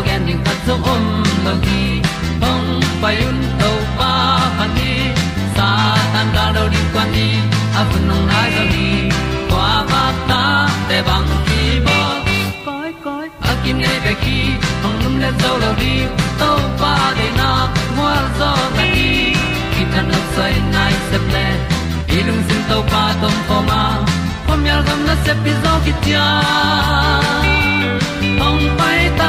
tu pi zo gen ding khat zo om lo gi hong pai un to pa pa ni sa tan da do di kwan ni a bu nong nai zo ni kwa ba ta te bang ki bo koi koi a kim nei be ki hong lum le zo lo di to pa de na mo zo ta ni ki ta no sai nai se ple ilung sin to pa tom ko ma. Pom yal gam na se pi zo ki tia hong pai ta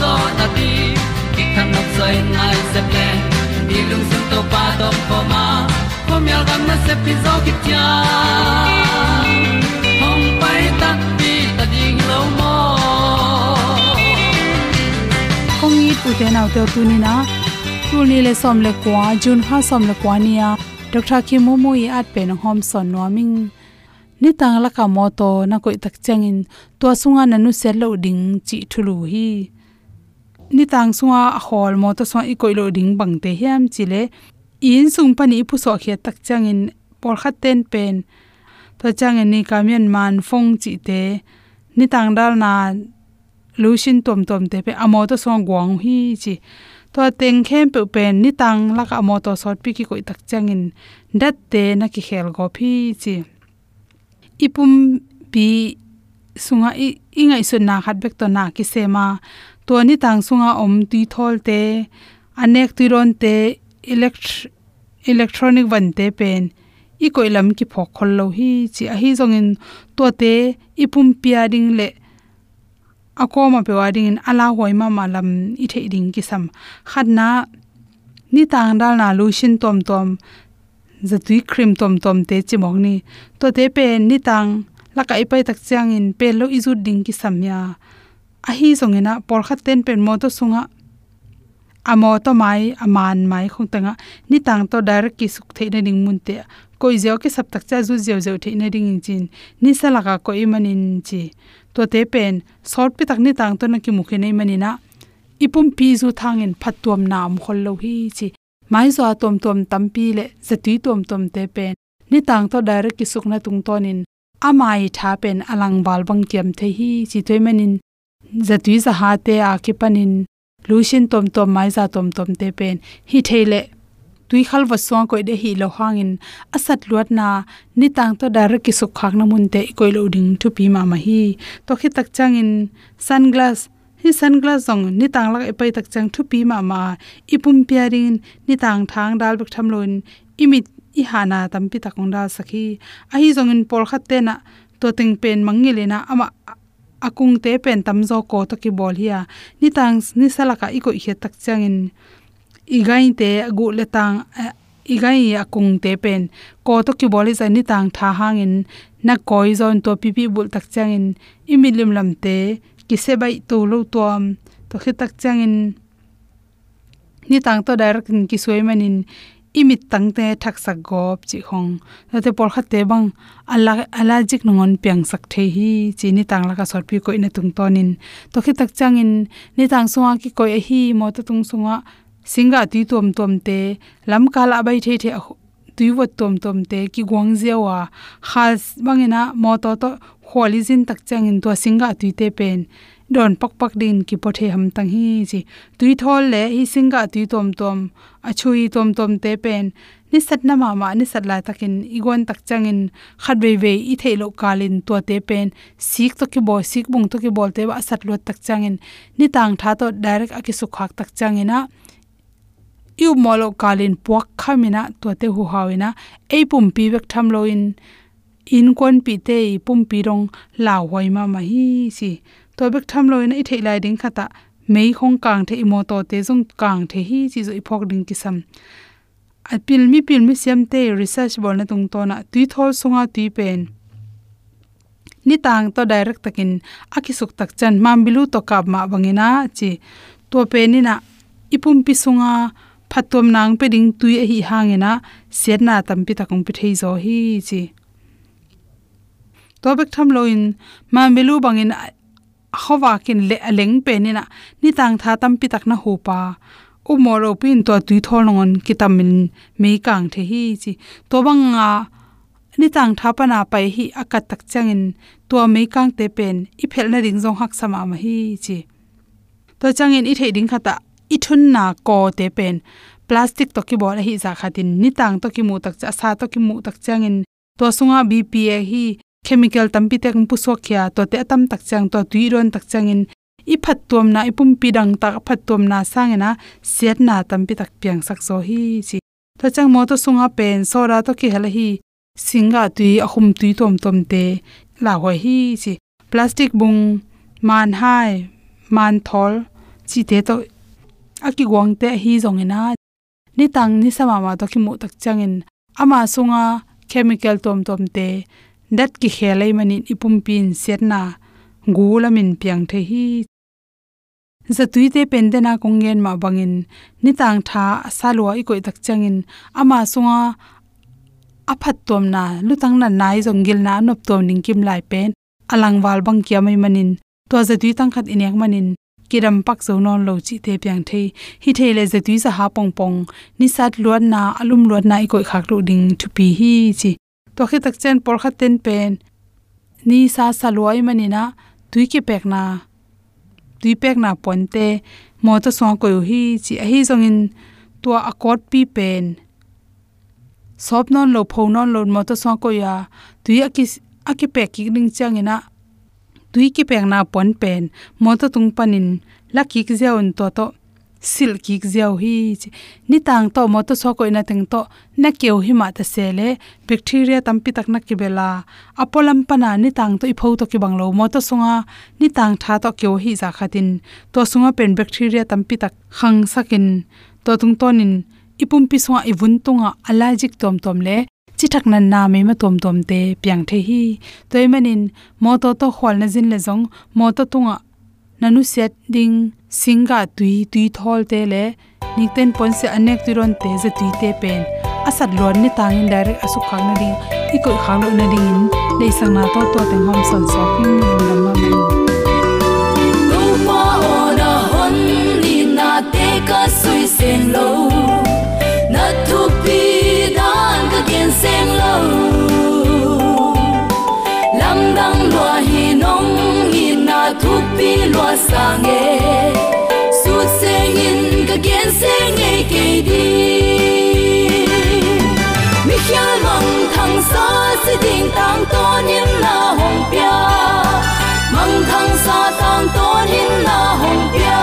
zo na ti ki kan nok sai nai se ple ni lung sun to pa to pa ma. Ko myal gam na se pi zo ki tia hom pai ta ti ta ding lo mo kong ni tu te nau te tu ni na tu ni le som le kwa jun ha som le kwa ni ya doctor ki mo mo i at pe no hom son no ming ni tang la ka mo to na koi tak changin to sunga na nu sel lo ding chi thulu hi ni tang sunga hol mo to so i koi lo ding bang te hiam chile. In sung pani pu so khia tak changin por khat ten pen. To chang ni kamian man phong chi te. Ni tang dal na lushin tom tom te pe amo to song gwang hi chi. To teng khem pe pen ni tang la ka amo to sot pi ki koi tak changin dat te na ki khel go phi chi. Ipum pi sunga i ingai sun na khat bek to na ki sema to ni tang sunga om ti thol te, anek ti ron te, elect, electronic van te pen. I koi lam ki phok khol lo hi, chi a hi zongin to te ipum pia ding le akoma pe wading in ala hoima malam i the ding ki sam. Khatna ni tang dal na lu shin tom tom zatui cream tom tom te chimong ni. To te pen ni tang, laka ipai tak chang in pe lo izu ding ki sam ya ahi zongena por khat ten pen mo to sunga, amo to mai, aman mai khong tanga ni tang to direct ki suk the na ding mun te, koi zeo ke sap tak cha zu zeo zeo theina ding in chin ni sala ka ko imanin chi to te pen short pi tak ni tang to na ki mukhe nei manina, ipum pi zu thangin phatom nam khol lo hi chi mai zo tom tom tampi le, zatui tom tom te pen ni tang to direct ki suk na tung tonin amai tha pen alang bal bang kiam the hi chi toy manin zatui za ha te a ki panin lusin tom tom mai za tom tom te pen hi theile tui khal wa so ko de hi lo hangin. Asat luat na, ni tang to dar ki suk khak na mun te koi lo ding thu pi ma ma hi. To khi tak changin, sunglass, hi sunglass zong, ni tang lak epai tak chang thu pi ma ma. Ipum piarin ni tang thang dal bak tham loin imit, i hana tampi takong da sakhi. A hi zong in por khat te na, to ting pen mangilena ama akung te pen tamzo ko to ki bol hiya. Ni tang ni salaka iko i tak changin. Igai te gu le tang eh, igai akung te pen. Ko to ki bol za ni tang tha hangin. Na koi zon to pipi bul tak changin. Imilim lam te ki se bai to lo tom to khi tak changin. Ni tang to direct ki suimanin imit tangte thaksak gop chi khong. Te por kha te bang ala, allergic nongon piang sak the hi chi ni tang la ka sor pi ko ina tung tonin to khi tak chang in, ni tang suwa ki ko e hi, mo to tung sunga singa ti tom tom te, lam kala bai the the tuiwat tom tom te ki gwang zewa khas bangena mo to to kholi jin tak chang in to singa tui te pen don pak pak din ki pothe ham tang hi chi tui thol le hi singa tui tom tom. Achui tom tom te pen. Ni sat na ma ma, ni sat la takin igon tak changin khat ve ve, i thailo kalin to te pen. Sik to ki bo sik bung to ki bol te ba sat lot tak changin ni tang tha to direct aki su khak tak changina yu molo kalin puak khamina to te hu hawina ei pum pi bek tham lo in. In kon pi te, pum pi rong, la hoi ma ma hi si to bek tham lo in i thei lai ding khata mei khong kang the imo to te jong kang the hi chi zo ipok ding ki sam a pil mi pil mi siam te research bol na tung to na tui thol sunga tui pen. Ni tang to direct takin. Akisuk tak chan mam bilu to kap ma bangina chi. To pe ni na ipum pi sunga phatom nang pe ding tui a hi hangena set na tam pi takong pi thei zo hi chi. To bek tham loin, mam bilu bangin khowa kin le aleng pe ni na ni tang tha tam pi tak na hu pa u moro pin to tui thol ngon kitamin me kang the hi chi to banga ni tang tha pa na pai hi akat tak changin to me kang te pen i phel na ring jong hak sama ma hi chi to changin i thei ding khata i thun na ko te pen plastic to ki bol hi za khatin ni tang to ki mu tak cha sa to ki mu tak changin to sunga bpa hi chemical tampi tek pu so khya to te tam tak chang to tuiron tak changin i phat tuam na, ipum pi dang tak phat tuam na sangena set na tampi tak piang sak so hi, chi. To chang mo to sunga pen sora to ki hala hi, singa tui, ahum tui tom tom te la ho hi, chi. Plastic bung, man hai, man thol, chi te to aki gwang te hi zong ina ni tang ni sama ma to ki mu tak changin ama sunga chemical tom tom te dat ki khelai mani ipum pin setna gulamin piang the hi. Zatui te pendena kongen ma bangin. Nitang tha salwa ikoi tak changin. Ama sunga aphat tom na lutang na nai jongil na nop tom ning kim lai pen. Alang wal bang kya mai manin. To zatui tang khat inek manin. Kiram pak zo non lo chi te pyang the. Hi the le zatui za ha pong pong. Ni sat luan na, alum luan na ikoi khak ru ding thupi hi chi to khi tak chen por khat ten pen. Ni sa salwai manina, tui ki pek na, tui pek na ponte mo to so ko hi, chi a hi zongin to akot pi pen. Sop non lo pho non lo, mo to so ko ya, tui aki aki pek ki ding changina tui ki pek na pon pen, mo to tung panin, la ki ki zeon to to sil ki ziaw hi ni tang to mo to so ko ina teng to na keu hi ma ta sele. Bacteria tampi tak na ki bela apolam pana ni tang to i phau to ki banglo mo to sunga ni tang tha to keu hi za khatin. To sunga pen bacteria tampi tak khang sakin. To tung tonin ipum pi sunga ibun tunga allergic tom tom le. Chi thak nan na me ma tom tom te piang the hi. Toy manin mo to to khol na jin le jong mo to tunga nanu set ding singa tui tui thol te le nikten pon se anek turon te je tui te pen. Asat lon ni tangin direct asu khang na ding i ko khang lo na ding in. Le sang na to to teng hom son so king lam pi lo sang e su sen in ka gen sen e đi. Mi hial mong thang xa sẽ tình tang to him là hồng bia mong thang xa tang to him là hồng bia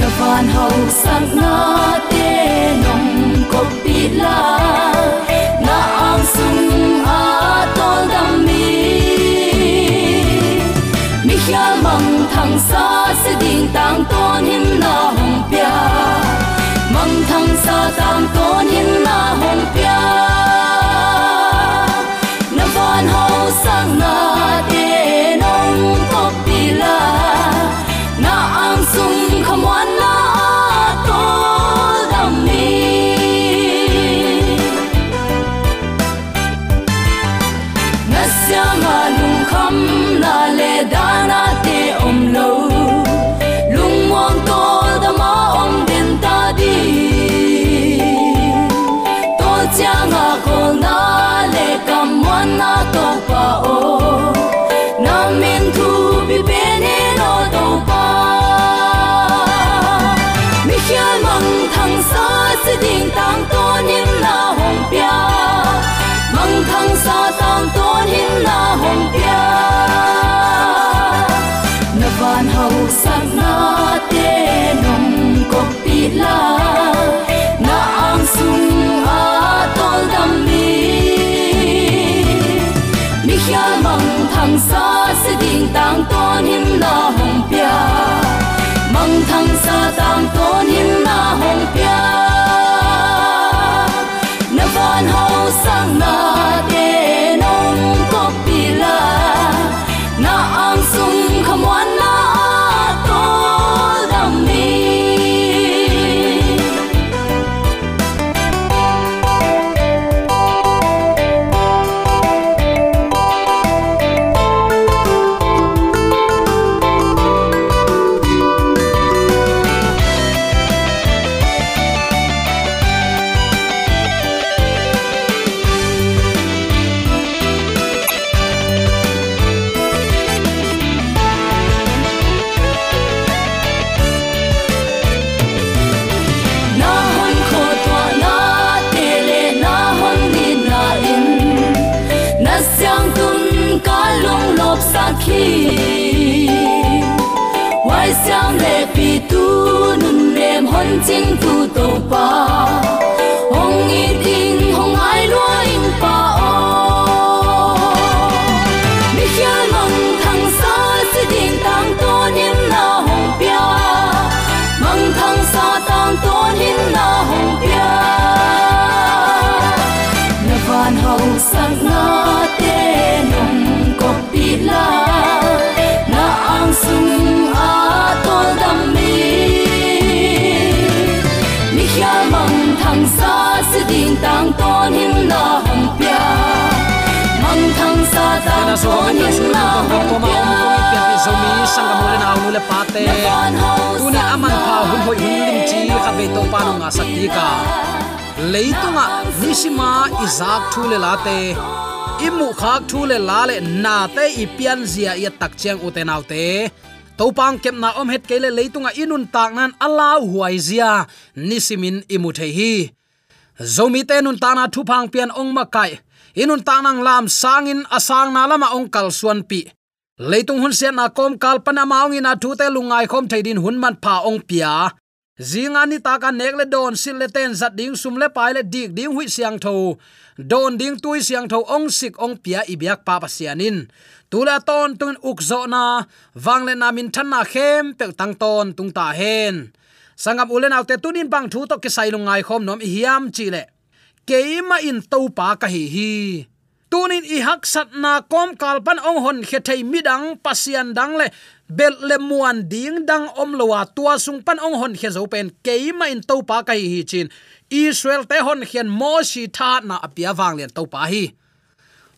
nó phan hậu sang na tê nồng cốc bị la. Na ang mi hial mong thang sa si đình tang tôn him na hong pia. Mong thang sa tam tôn hin na hồng hon ching thang sa si ding tang tôn hin na hồng pia mang thang sa tang so tôn na ma pia um ko pi so mi sang mo le na nu le pa te tu ne aman pha hun hoi hun lim chi kha be to pa nga sakti ka leitunga nisima izak thu le la te imu khak thu le la le na te i pian zia ya tak chiang u te nau te topang kem na om het kele leitunga inun tak nan ala huai zia. Nisimin imu the hi. Zomi te nun ta na thu phang pian ong ma kai. Inun ta nang lam sangin asang na lama ong kal suan pi. Leitung hun se na kom kal pana maung ina thu te lungai khom theidin hun man pha ong pia. Zinga ni ta ka nek le don sil le ten zat ding sum le pai le dik ding hui siang tho. Don ding tui siang tho ong sik ong pia ibyak pa pa sianin tula ton tun ukzo na wangle na min than na khem, pe tang ton tung ta hen. Sangam ulen autte tunin bang thu to ke sailung ngai khom nom hiam chi le. Keima in to pa ka hi hi. Tunin i hak sat na kom kalpan ong hon khe thei midang pasian dang le, bel le muan ding dang om lowa tua sung pan ong hon khe zo pen. Keima in to pa ka hi chin. Israel te hon khian mo shi tha na apia wang len to pa hi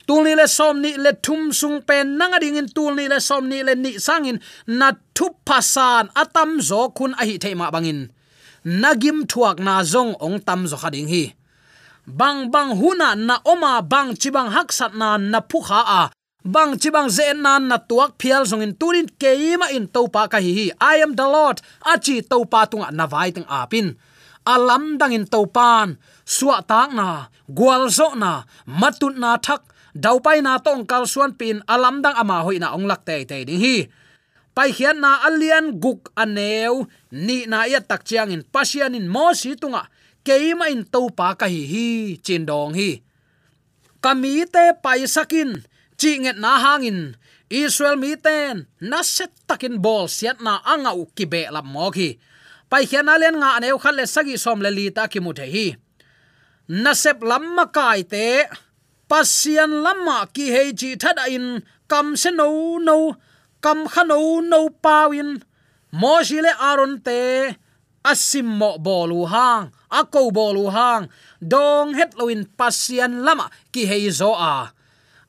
tulni le som ni le thum sung pen nanga ding in tulni le som ni le ni sangin, na thu pasan atam zo kun a hi thema bangin. Nagim thuak na zong ong tam zo khading hi. Bang bang huna na oma bang chibang hak sat na na phu kha a. Bang chibang ze na na tuak phial zong in turin keima in topa ka hi hi. I am the lord, achi to pa tunga na vai tang apin alam dang in pan suwa tak na gwal zo na, matut na thak dau pai na tong kal suan pin alam dang ama hoi na ong lak te te ding hi. Pai hian na alian guk aneu ni na ya tak chiang in pasian in mo si tunga, keima in to pa ka hi hi chin dong hi. Kami te pai sakin, chi nget na hangin israel mi ten na set takin bol siat na anga u ki be lam mo ki pai hian alian nga aneu khale sagi som le li ta ki mu the hi. Na sep lam ma kai te pasian lama ki hei chi thada in. Kam se no no kam khano no pawin mo jile aron te asim mo bolu hang ako bolu hang. Dong het loin pasian lama ki hei zo a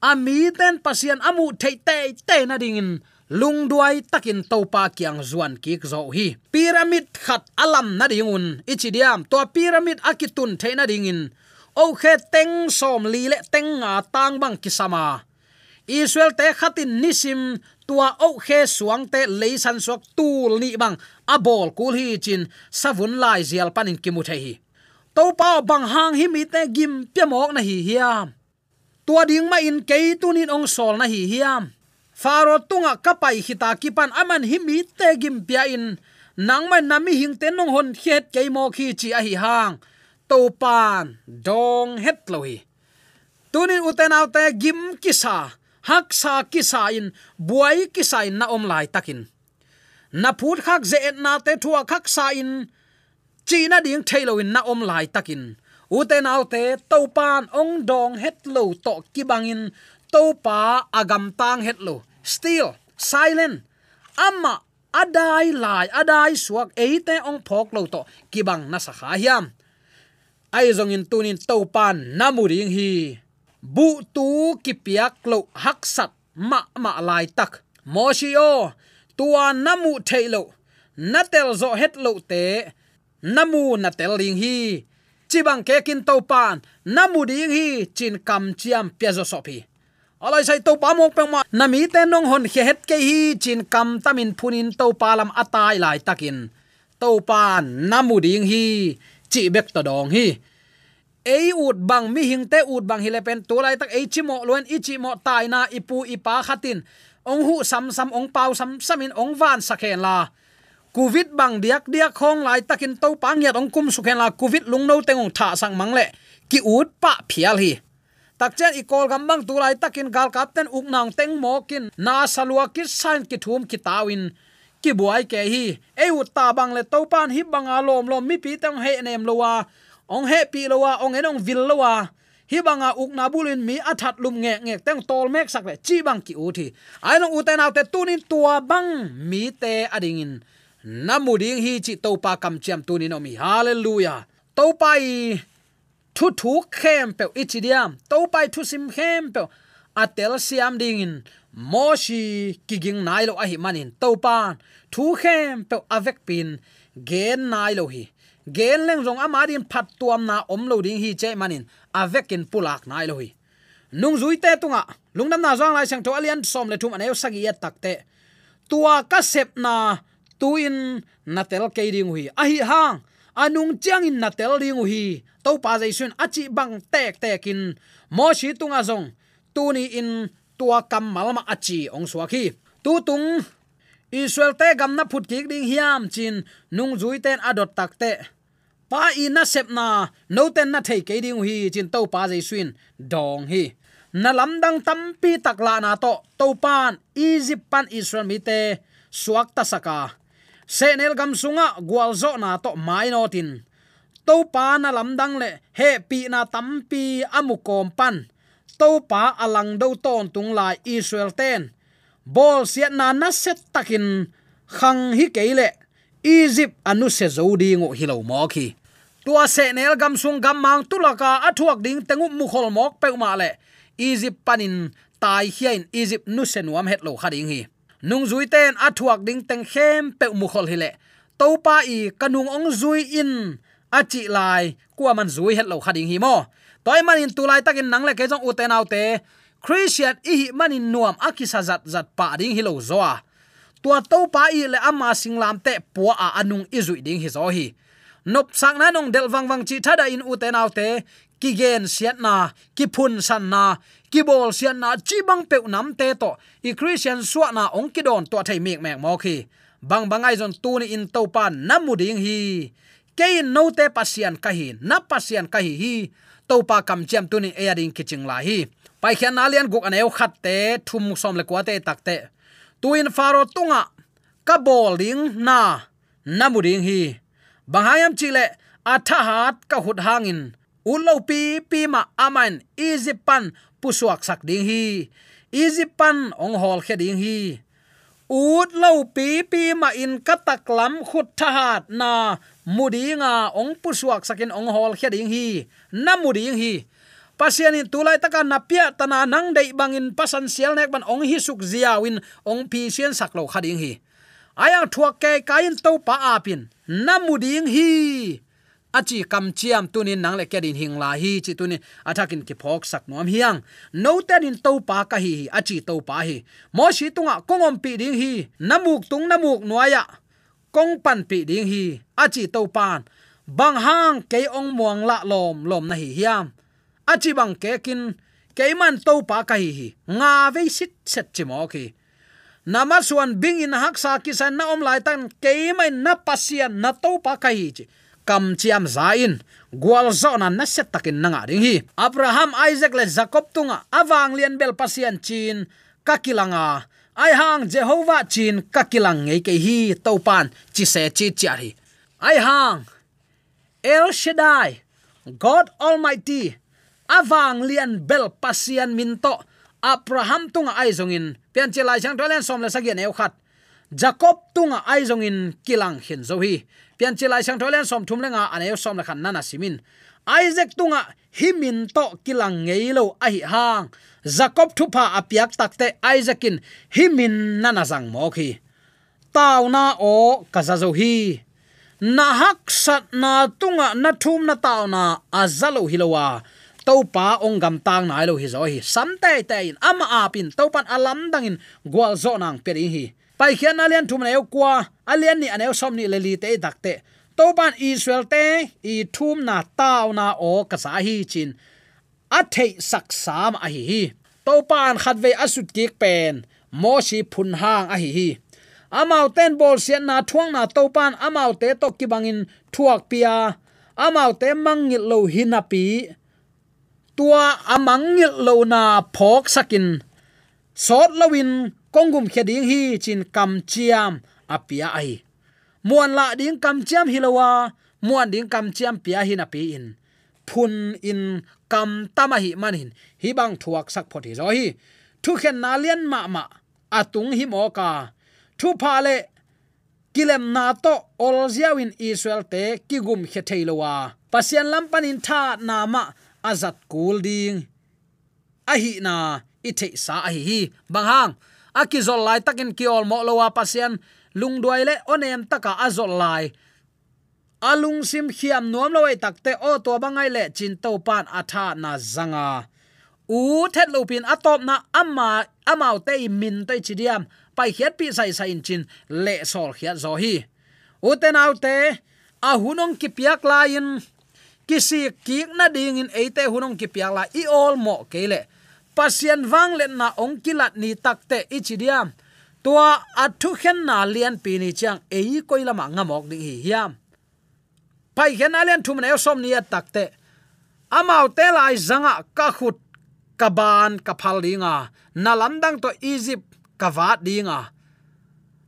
ami ten pasian amu thei te te na dingin lung duai takin topa kyang zuan kik zo hi. Pyramid khat alam na dingun ichidiam to pyramid akitun theina dingin o khe teng som li le teng nga tang bang kisama. Israel te khatin nisim tua o khe suang te leisan sok tul ni bang abol bol kul hi chin savun lai zial panin kimu the hi. To pa bang hang hi mi te gim pyamok na hi hiam. Tua ding ma in ke tunin ong sol na hi hiam. Faro tunga kapai hita kipan aman hi mi te gim pia in. Nang ma nami hing ten nong hon khet ke mo khi chi a hi hang to pan dong het loi tunin uten autte gim kisa, hak sa kisa in, buai kisa in na om lai takin. Na phut khak ze na te thua khak sa in, china ding thailo in na om lai takin. Uten autte to pan ong dong het lo to kibangin to pa agam tang het lo. Still, silent. Amma, adai lai, adai suak eite ong phok lo to kibang na sa kha hiam ai zong in tunin to pan namuring hi. Bu tu kipiak lo hak sat ma ma lai tak. Mo shi o tua namu thailo natel zo het lo te. Namu natel ring hi. Chibang ke kin to pan namu ding hi chin kam chiam pya zo sopi. Alai sai to pa mok peng ma. Nami te nong hon khe het ke hi chin kam tamin phunin to pa lam atai lai takin. To pan namu ding hi chi bek to dong hi ei ut bang mi hing te ut bang hi le pen. Tu lai tak ei chi mo luen i chi mo tai na ipu ipa khatin ong hu sam sam ong pau sam samin ong van sakhen la covid bang diak diak khong lai takin to pang yat ong kum sukhen la covid lung no teng ong tha sang mang le ki ut pa phial hi. Tak chen i kol gam bang tu lai takin gal kapten uk nang teng mo kin. Na salwa ki san ki thum ki tawin ki buai ke hi? E u ta bang le to pan hi bang a lom lom mi pi tang he nem lowa ong he pi lowa ong enong vil lowa hi banga uk na bulin mi athat lum nge nge teng tol mek sak le chi bang ki uthi ai no uten autte tunin tua bang mi te adingin namuding hi chi to pa kam chiam tunin omi. Hallelujah. To pai thu thu khem pe ichidiam to pai thu sim khem pe atel siam ding in moshi kiging nai lo a manin topan thu khem pe avek pin gen nai lo hi. Gen leng rong amarin phat tuam na om lo ding hi che manin. Avek in pulak nai lo hi. Nung zui te tunga. Lungnam na zang lai sang to alian som le thum aneu sagi ya takte tua ka sep na tuin natel ke ding hui. Ahi hang. Anung chiang in natel ding hui. To pa jai achi bang tek tekin mo shi tunga zong. Tuni in tua kam malama achi ong swaki tu tung, israel te gam na phut kik ding hiam chin nung zui ten adot takte pa ina sep na, no ten na thei ke ding hi chin to pa jai swin dong hi. Na lam dang tam pi tak la na to to pan egypt pan israel mi te suak ta saka. Senel gam sunga gwalzo na to mai no tin. To pa na lam dang le, he pi na tam pi amukom pan to pa alang do ton tung lai israel ten. Bol siat na na set takin khang hi keile egypt anu se zo ding o hilo mo khi. Tua se nel gam sung gam mang tulaka athuak ding tengu mu khol mok pe ma le. Egypt panin tai hian egypt nu se nuam het lo khading hi. Nung zui ten athuak ding teng khem pe mu khol hi le. To pa i kanung ong zui in achi lai kwa man zui het lo khading hi mo toy manin tulai takin nangle ke jong uten autte. Christian i hi man nuam akisa zat zat pa ding hilo zoa. Tua to pa i le ama singlam te po a anung izui ding hi zo hi. Nop sang na nong del wang wang chi thada in uten autte. Ki gen siat na, ki phun san na, ki bol siat na, chi bang pe nam te to. I christian suwa na ong ki don to thai mek mek mo khi bang bangai zon tu ni in to pa namu ding hi. Kein no te pasian kahi na pasian kahi hi hi to pa kam cham tu ni e ding kiching la hi. Pai khian na lian guk aneu khat te, thum som le kwa te tak te. Tuin faro tunga, ka bol ding na namu ding hi. Banghayam chile athahat ka hut hangin. Ulo pi pi ma aman pan pusuak sak ding hi. Pan ong hol khe ding hi. Ut lo pi pi ma in katak lam khut thahat na mudinga ong pusuak sakin ong hol khia ding hi. Na muding hi. Pasian in tulai taka napia tana nang dei bangin pasan sial nek ban ong hi suk ziawin ong pi sian saklo khading hi. Ayang thuak ke kain to pa apin. Namuding hi. Achi kam chiam tunin nang le kedin hing la hi chi tunin athakin ki phok sak nom hiang. No ten in to pa ka hi achi to pa hi. Mo shi tunga kongom pi ding hi. Namuk tung namuk nuaya kong pan pi ding hi achi to pan. Bang hang ke ong muang la lom lom na hi hiam. Achi bang ke kin keiman to pa ka hi nga ve sit set chi mo ki. Nama suan bing in hak sa ki san na om lai tan keimai na pasian na to pa ka hi chi. Kam chiam zain, gwal zo na na set takin nanga ding hi. Abraham isaac le jacob tunga awang lian bel pasian chin kakilanga ai hang jehovah chin kakilang ngei ke hi to pan chi se chi chari ai hang, el shaddai, god almighty awang lian bel pasian minto abraham tunga aizongin pian chelai chang tolen som le sagian eu khat, jacob tunga aizongin kilang hin zo hi, pian chelai chang tolen som thum lenga aneu som la khan nana simin isaac tunga himin to kilang ngei lo a hi hang jacob thupa apiak takte isaacin, himin nana zang mo khi taw na o kazazo hi na hak sat na tunga na thum na tauna azalo hilowa. Topa ongam tang nai lo hi zo hi samte te in ama apin. Topan alam dangin gwal zo nang peri hi. Pai khian alian thum na yo kwa. Alian ni aneu som ni leli te dakte topan israel te i thum na Tauna o kasahi chin a thei sak sam a hi hi. To pan khat ve asut kik pen. Mo si phun hang a hi hi. Amau ten bol sian na thuang na to pan amau te to ki bangin thuak pia. Amau te mangil lo hinapi tua amangil lo na phok sakin. Sot lawin kongum kheding hi chin kam chiam apia ai muan la ding kam chiam hilowa muan ding kam chiam pia hin api in. Phun in kam tama hi manin hi bang thuak sak photi zo hi thu khen na lian ma ma, atung hi mo ka thu pha le kilem na to ol ziawin israel te, kigum khe theilowa pasian lampanin tha na ma azat kul ding. A hi na i the sa a hi hi bang hang a ki zol lai takin ki ol mo lowa pasian lung duai le onem taka azol lai alung sim khiam nuam loi takte o to bangai le chin to pan atha na zanga. U thet lo pin atop na ama amau te min te chidiam pai khiat pi sai sai in chin le sol khiat zo hi. U te nau te, a hunong ki piak lain kisi kik na ding in eite hunong ki piala i all mo kele pasien wang le na ong kilat ni takte ichidiam tua athu khen na lian pi ni chang ei koi lama ngamok ding hi hiam pai khen alen thum na som ni takte amau te. Lai zanga ka khut kaban kapal dinga. Na lamdang to egypt kavat dinga.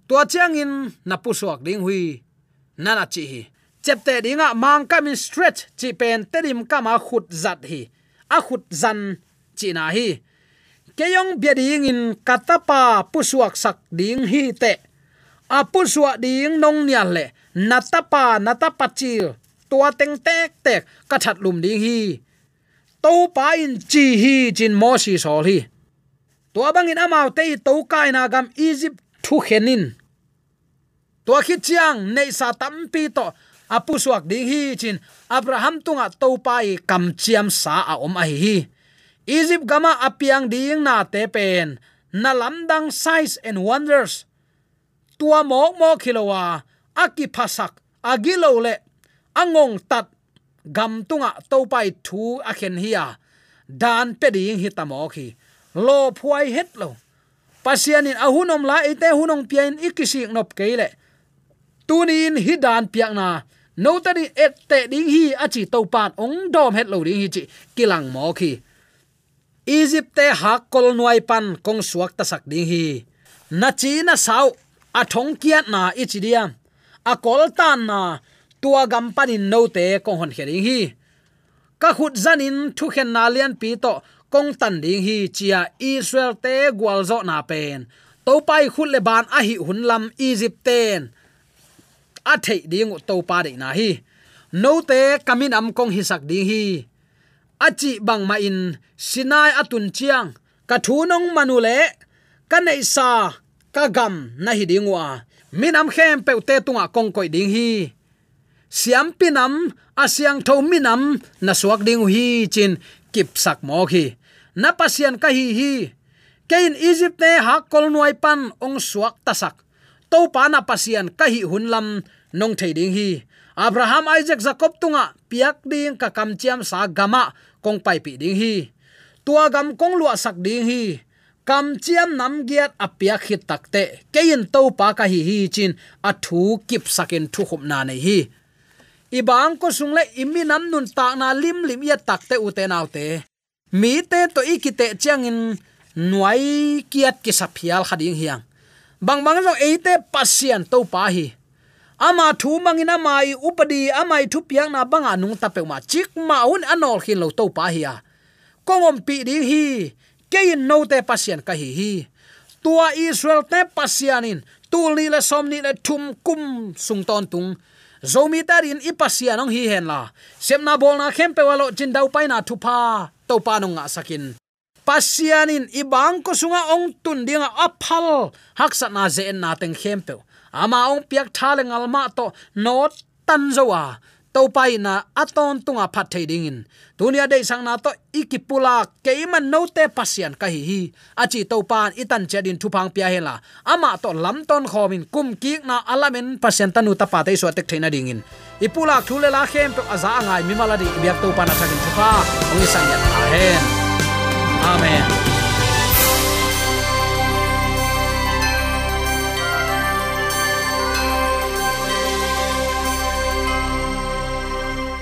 Tua chiang in, na pusuak ding hui. Nana chi hi. Chepte dinga mang kamin stretch, chi pen terim kama khut zat hi. A khut zan chi na hi. Keyong bia ding in katapa pusuak sak ding hi te. A pusua ding nong nia le. Natapa natapa chil tua teng tek tek, ka that lum ding hi. To pa in chi hi chin mo si sol hi. To bang in amau te to kai na gam egypt thu khenin tua khi chiang nei sa tam pi to, apu suak ding hi chin abraham tunga to pai kam chiam sa a om a hi egypt gama apiang ding na te pen, na lamdang size and wonders. Tua mok mok khilowa aki phasak agilo le angong tat gam tunga to pai thu a khen hiya dan pe ding hi tamo khi lo phuai het lo. Pasianin ahunom la ite hunong pian ikisi nop keile. Tunin hi dan piak na. No tani et te ding hi achi to pan ong dom het lo ding hi chi kilang mo khi egypt te hak kol nuai pan kong suak ta sak ding hi. Na chi na sau a thong kiat na ichi dia a kol tan na tua gam panin no te kong hon khering hi. Ka khut zanin thu khen na lian pi to kong tan ding hi chia israel te gwal zo na pen. To pai khut le ban a hi hun lam egypt ten. A thei ding to pa de na hi. No te kamin am kong hisak ding hi. Achi bang ma in sinai atun chiang. Ka thu nong manule ka nei sa ka gam na hi dingwa minam khem pe te tunga kong koi ding hi siam pinam asyang tho minam na suak ding hi chin kip sak mo khi. Na pasian ka hi hi. Kein egypt ne ha kol nuai pan ong suak tasak to pa na pasian ka hi hunlam nong thei ding hi. Abraham, isaac, jacob tunga piak ding ka kam chiam sa gama kong pai pi ding hi. Tua gam kong lua sak ding hi. Kam chiam nam giat apia khit takte kein to pa ka hi hi chin athu kip sakin thu khum na nei hi ibang ko sung le imi nam nun ta na lim lim ya takte u te nau te. Mi te to ikite changin nuai kiat ki saphial khading hiang. Bang bang zo eite pasian to pa hi. Ama thu mangina mai upadi amai thu piang na banga nung tape ma chik ma un anol khin lo to pa hi a. Kongom pi di hi kein no te pasian ka hi hi. Tua israel te pasianin tu li le som ni le thum kum sung ton tung zomi tarin ipasia nong hi hen la. Semna bol na khem pe walo chin dau pai na thu to pa nong nga sakin. Pasianin ibang ko sunga ong tun dinga aphal haksa na ze na teng khempe. Ama ong piak thale ngalma to not tan zowa to pai na aton tunga phat thei ding in. Dunia dei sang na to ikipula keiman no te pasian ka hi hi. Achi to pan itan chadin thupang pia hela ama to lam ton khomin kum ki na alamen pasian tanu ta pa te so tek theina ding in. Ipula thule la khem pe aza ngai mi maladi biak to pan athakin thupa. Ong isang ya amen.